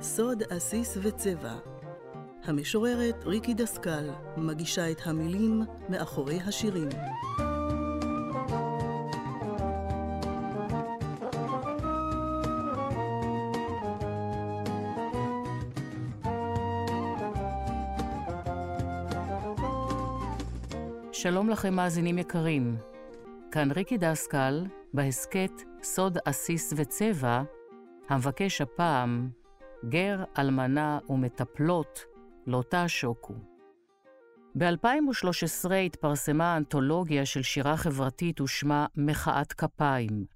סוד עסיס וצבע המשוררת ריקי דסקל מגישה את המילים מאחורי השירים. שלום לכם מאזינים יקרים. כאן ריקי דסקל, בהסכת סוד עסיס וצבע, המבקש הפעם גר, אלמנה ומטפלות לא תעשוקו. ב-2013 התפרסמה אנתולוגיה של שירה חברתית ושמה מחאת כפיים.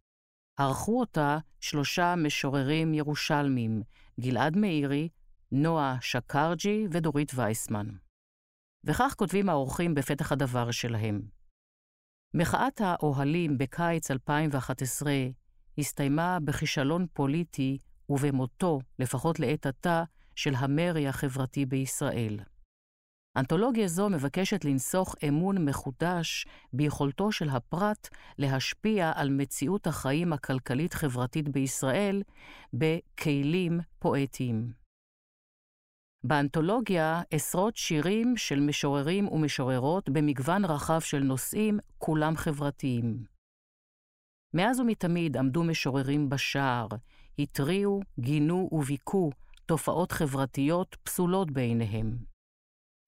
ערכו אותה שלושה משוררים ירושלמים, גלעד מאירי, נועה שקרג'י ודורית וייסמן. וכך כותבים האורחים בפתח הדבר שלהם. מחאת האוהלים בקיץ 2011 הסתיימה בכישלון פוליטי ובמותו, לפחות לעת עתה, של המרי החברתי בישראל. אנתולוגיה זו מבקשת לנסוך אמון מחודש ביכולתו של הפרט להשפיע על מציאות החיים הכלכלית-חברתית בישראל בכלים פואטיים. באנתולוגיה עשרות שירים של משוררים ומשוררות במגוון רחב של נושאים, כולם חברתיים. מאז ומתמיד עמדו משוררים בשער, התריעו, גינו וביקו תופעות חברתיות פסולות בעיניהם.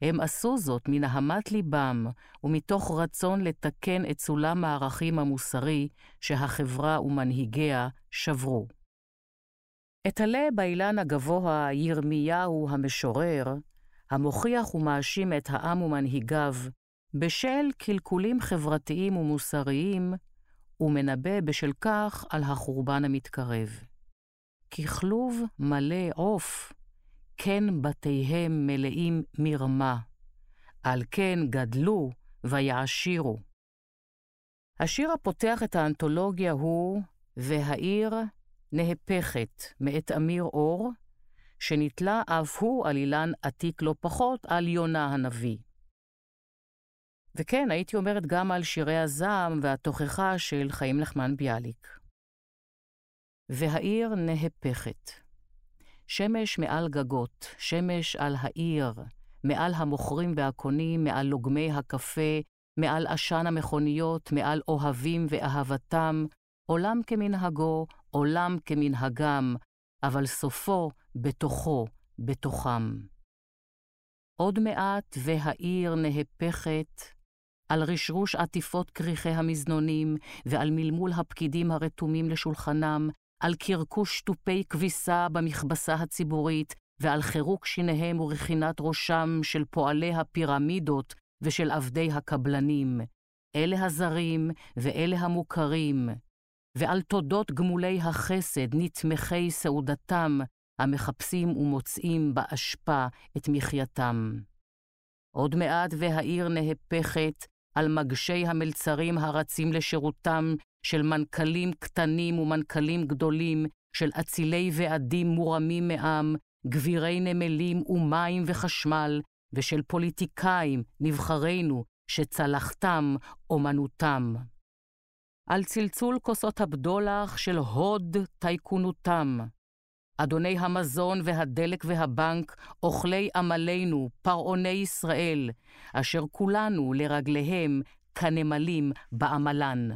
הם עשו זאת מנהמת ליבם ומתוך רצון לתקן את סולם הערכים המוסרי שהחברה ומנהיגיה שברו. אתעלה באילן הגבוה ירמיהו המשורר, המוכיח ומאשים את העם ומנהיגיו בשל קלקולים חברתיים ומוסריים, ומנבא בשל כך על החורבן המתקרב. ככלוב מלא עוף, כן בתיהם מלאים מרמה, על כן גדלו ויעשירו. השיר הפותח את האנתולוגיה הוא "והעיר נהפכת" מאת אמיר אור, שנתלה אף הוא על אילן עתיק לא פחות על יונה הנביא. וכן, הייתי אומרת גם על שירי הזעם והתוכחה של חיים נחמן ביאליק. והעיר נהפכת. שמש מעל גגות, שמש על העיר, מעל המוכרים והקונים, מעל לוגמי הקפה, מעל עשן המכוניות, מעל אוהבים ואהבתם, עולם כמנהגו, עולם כמנהגם, אבל סופו בתוכו, בתוכם. עוד מעט והעיר נהפכת, על רשרוש עטיפות כריכי המזנונים, ועל מלמול הפקידים הרתומים לשולחנם, על קרקוש תופי כביסה במכבסה הציבורית, ועל חירוק שיניהם ורכינת ראשם של פועלי הפירמידות ושל עבדי הקבלנים, אלה הזרים ואלה המוכרים, ועל תודות גמולי החסד נתמכי סעודתם, המחפשים ומוצאים באשפה את מחייתם. עוד מעט והעיר נהפכת על מגשי המלצרים הרצים לשירותם של מנכ"לים קטנים ומנכ"לים גדולים, של אצילי ועדים מורמים מעם, גבירי נמלים ומים וחשמל, ושל פוליטיקאים, נבחרינו, שצלחתם אומנותם. על צלצול כוסות הבדולח של הוד טייקונותם. אדוני המזון והדלק והבנק, אוכלי עמלנו, פרעוני ישראל, אשר כולנו לרגליהם כנמלים בעמלן.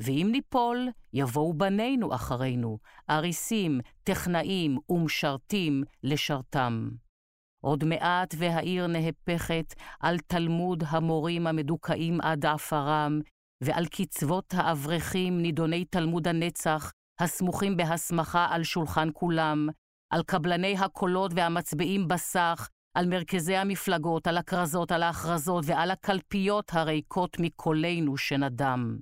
ואם ניפול, יבואו בנינו אחרינו, אריסים, טכנאים ומשרתים לשרתם. עוד מעט והעיר נהפכת על תלמוד המורים המדוכאים עד עפרם, ועל קצוות האברכים נידוני תלמוד הנצח, הסמוכים בהסמכה על שולחן כולם, על קבלני הקולות והמצביעים בסך, על מרכזי המפלגות, על הכרזות, על ההכרזות ועל הקלפיות הריקות מקולנו שנדם.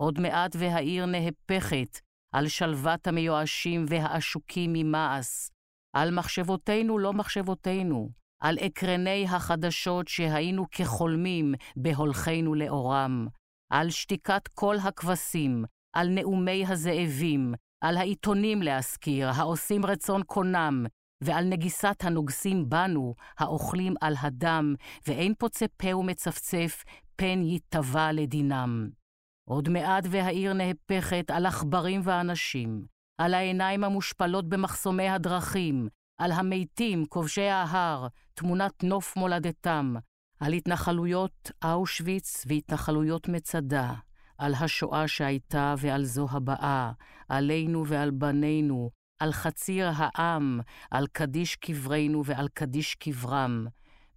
עוד מעט והעיר נהפכת על שלוות המיואשים והעשוקים ממעש, על מחשבותינו לא מחשבותינו, על אקרני החדשות שהיינו כחולמים בהולכנו לאורם, על שתיקת כל הכבשים, על נאומי הזאבים, על העיתונים להזכיר, העושים רצון קונם, ועל נגיסת הנוגסים בנו, האוכלים על הדם, ואין פוצה פה ומצפצף, פן ייטבע לדינם. עוד מעט והעיר נהפכת על עכברים ואנשים, על העיניים המושפלות במחסומי הדרכים, על המתים, כובשי ההר, תמונת נוף מולדתם, על התנחלויות אושוויץ והתנחלויות מצדה, על השואה שהייתה ועל זו הבאה, עלינו ועל בנינו, על חציר העם, על קדיש קברנו ועל קדיש קברם.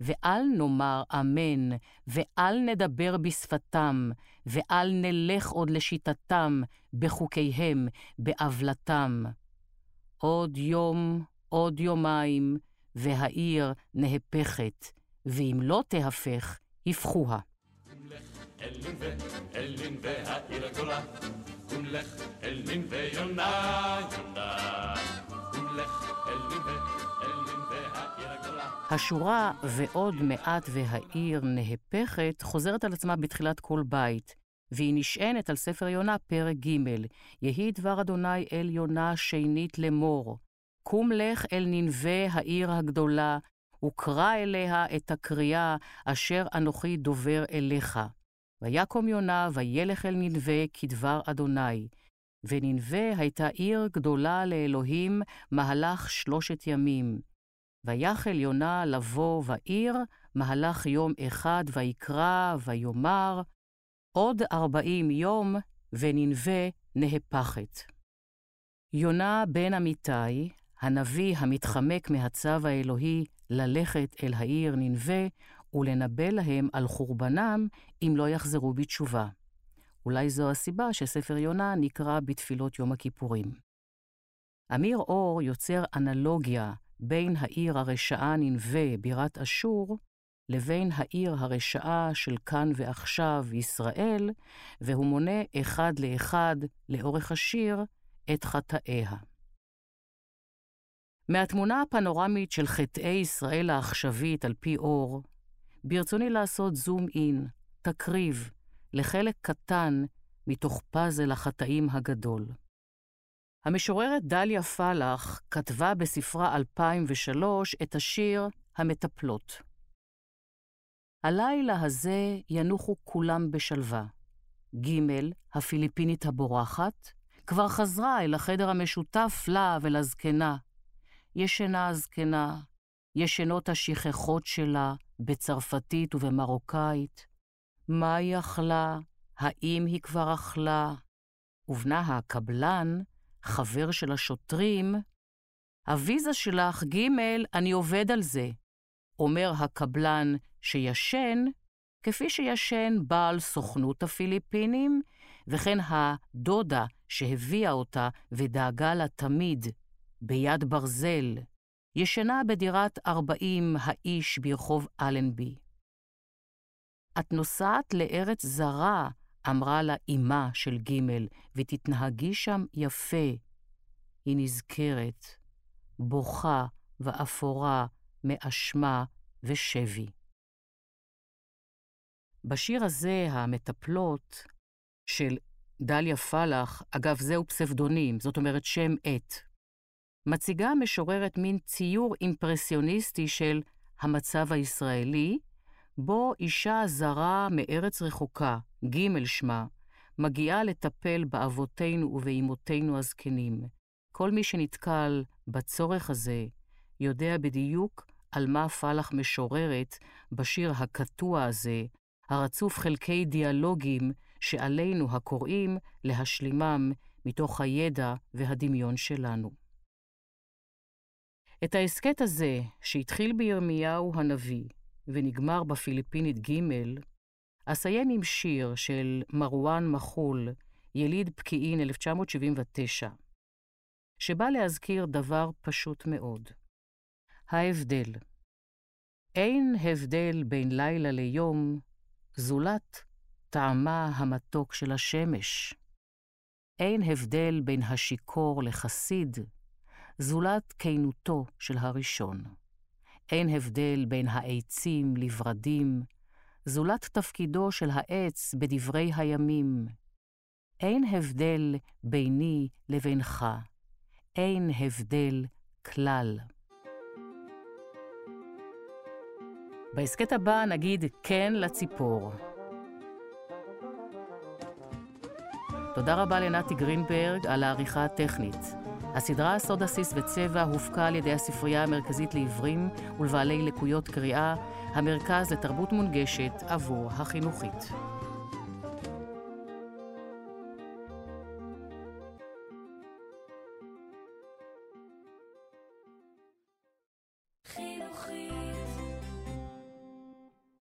ואל נאמר אמן, ואל נדבר בשפתם, ואל נלך עוד לשיטתם, בחוקיהם, בעוולתם. עוד יום, עוד יומיים, והעיר נהפכת, ואם לא תהפך, הפכוה. השורה ועוד מעט והעיר נהפכת חוזרת על עצמה בתחילת כל בית, והיא נשענת על ספר יונה פרק ג' יהי דבר אדוני אל יונה שנית לאמור. קום לך אל ננבה העיר הגדולה, וקרא אליה את הקריאה אשר אנוכי דובר אליך. ויקום יונה, וילך אל ננבה כדבר אדוני. וננבה הייתה עיר גדולה לאלוהים מהלך שלושת ימים. ויחל יונה לבוא בעיר מהלך יום אחד, ויקרא, ויאמר, עוד ארבעים יום, וננבה נהפכת. יונה בן אמיתי, הנביא המתחמק מהצו האלוהי ללכת אל העיר ננבה ולנבא להם על חורבנם אם לא יחזרו בתשובה. אולי זו הסיבה שספר יונה נקרא בתפילות יום הכיפורים. אמיר אור יוצר אנלוגיה בין העיר הרשעה ננבה, בירת אשור, לבין העיר הרשעה של כאן ועכשיו, ישראל, והוא מונה אחד לאחד, לאורך השיר, את חטאיה. מהתמונה הפנורמית של חטאי ישראל העכשווית על פי אור, ברצוני לעשות זום אין, תקריב, לחלק קטן מתוך פאזל החטאים הגדול. המשוררת דליה פלח כתבה בספרה 2003 את השיר "המטפלות". הלילה הזה ינוחו כולם בשלווה. ג', הפיליפינית הבורחת, כבר חזרה אל החדר המשותף לה ולזקנה. ישנה הזקנה, ישנות השכחות שלה בצרפתית ובמרוקאית. מה היא אכלה? האם היא כבר אכלה? ובנה הקבלן, חבר של השוטרים, הוויזה שלך, ג', אני עובד על זה. אומר הקבלן שישן, כפי שישן בעל סוכנות הפיליפינים, וכן הדודה שהביאה אותה ודאגה לה תמיד, ביד ברזל, ישנה בדירת ארבעים האיש ברחוב אלנבי. את נוסעת לארץ זרה, אמרה לה אמה של ג', ותתנהגי שם יפה. היא נזכרת, בוכה ואפורה מאשמה ושבי. בשיר הזה, המטפלות, של דליה פלח, אגב, זהו פסבדונים, זאת אומרת שם עט, מציגה המשוררת מין ציור אימפרסיוניסטי של המצב הישראלי, בו אישה זרה מארץ רחוקה, ג' שמה, מגיעה לטפל באבותינו ובאמותינו הזקנים. כל מי שנתקל בצורך הזה, יודע בדיוק על מה פלח משוררת בשיר הקטוע הזה, הרצוף חלקי דיאלוגים שעלינו הקוראים להשלימם מתוך הידע והדמיון שלנו. את ההסכת הזה, שהתחיל בירמיהו הנביא ונגמר בפיליפינית ג', אסיים עם שיר של מרואן מחול, יליד פקיעין 1979, שבא להזכיר דבר פשוט מאוד. ההבדל. אין הבדל בין לילה ליום, זולת טעמה המתוק של השמש. אין הבדל בין השיכור לחסיד, זולת כנותו של הראשון. אין הבדל בין העצים לברדים, זולת תפקידו של העץ בדברי הימים. אין הבדל ביני לבינך, אין הבדל כלל. בהסכת הבא נגיד כן לציפור. תודה רבה לנתי גרינברג על העריכה הטכנית. הסדרה סוד עסיס וצבע הופקה על ידי הספרייה המרכזית לעיוורים ולבעלי לקויות קריאה, המרכז לתרבות מונגשת עבור החינוכית.